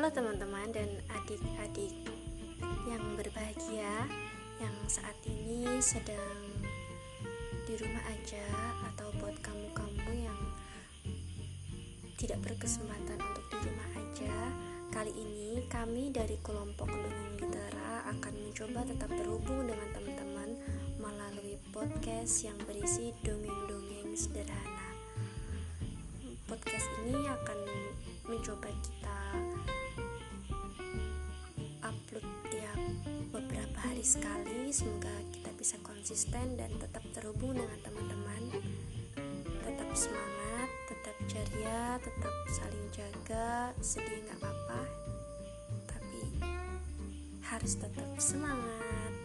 Halo teman-teman dan adik-adik yang berbahagia yang saat ini sedang di rumah aja atau buat kamu-kamu yang tidak berkesempatan untuk di rumah aja. Kali ini kami dari kelompok Dongeng Litera akan mencoba tetap terhubung dengan teman-teman melalui podcast yang berisi dongeng-dongeng sederhana. Podcast ini sekali sekali. Semoga kita bisa konsisten dan tetap terhubung dengan teman-teman. Tetap semangat tetap ceria tetap saling jaga. Sedih nggak apa-apa tapi harus tetap semangat